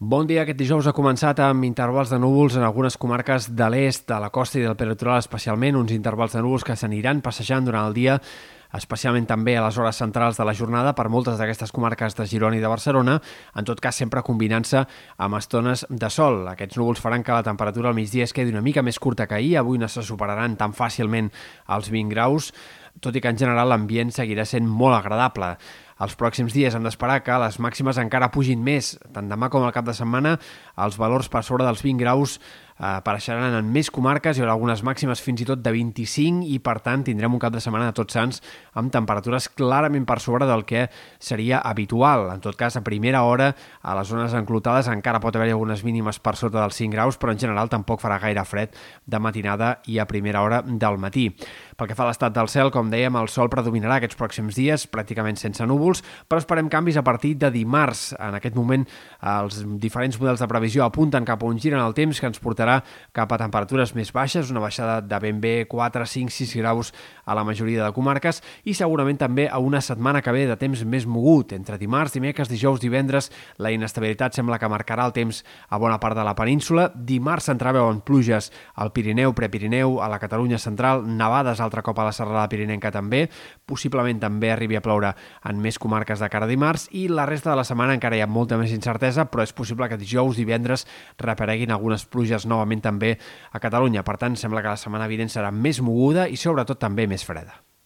Bon dia. Aquest dijous ha començat amb intervals de núvols en algunes comarques de l'est, de la costa i del peritoral especialment, uns intervals de núvols que s'aniran passejant durant el dia especialment també a les hores centrals de la jornada per moltes d'aquestes comarques de Girona i de Barcelona, en tot cas sempre combinant-se amb estones de sol. Aquests núvols faran que la temperatura al migdia es quedi una mica més curta que ahir, avui no se superaran tan fàcilment els 20 graus, tot i que en general l'ambient seguirà sent molt agradable. Els pròxims dies hem d'esperar que les màximes encara pugin més. Tant demà com al cap de setmana els valors per sobre dels 20 graus eh, apareixeran en més comarques, hi haurà algunes màximes fins i tot de 25 i per tant tindrem un cap de setmana de tots sants amb temperatures clarament per sobre del que seria habitual. En tot cas, a primera hora, a les zones enclotades encara pot haver-hi algunes mínimes per sota dels 5 graus, però en general tampoc farà gaire fred de matinada i a primera hora del matí. Pel que fa a l'estat del cel, com dèiem, el sol predominarà aquests pròxims dies, pràcticament sense núvols, núvols, però esperem canvis a partir de dimarts. En aquest moment, els diferents models de previsió apunten cap a un gir en el temps que ens portarà cap a temperatures més baixes, una baixada de ben bé 4, 5, 6 graus a la majoria de comarques i segurament també a una setmana que ve de temps més mogut. Entre dimarts, dimecres, dijous, divendres, la inestabilitat sembla que marcarà el temps a bona part de la península. Dimarts s'entreveuen pluges al Pirineu, Prepirineu, a la Catalunya central, nevades altre cop a la serralada pirinenca també, possiblement també arribi a ploure en més comarques de cara a dimarts i la resta de la setmana encara hi ha molta més incertesa, però és possible que dijous, divendres reapareguin algunes pluges novament també a Catalunya. Per tant, sembla que la setmana vinent serà més moguda i sobretot també més freda.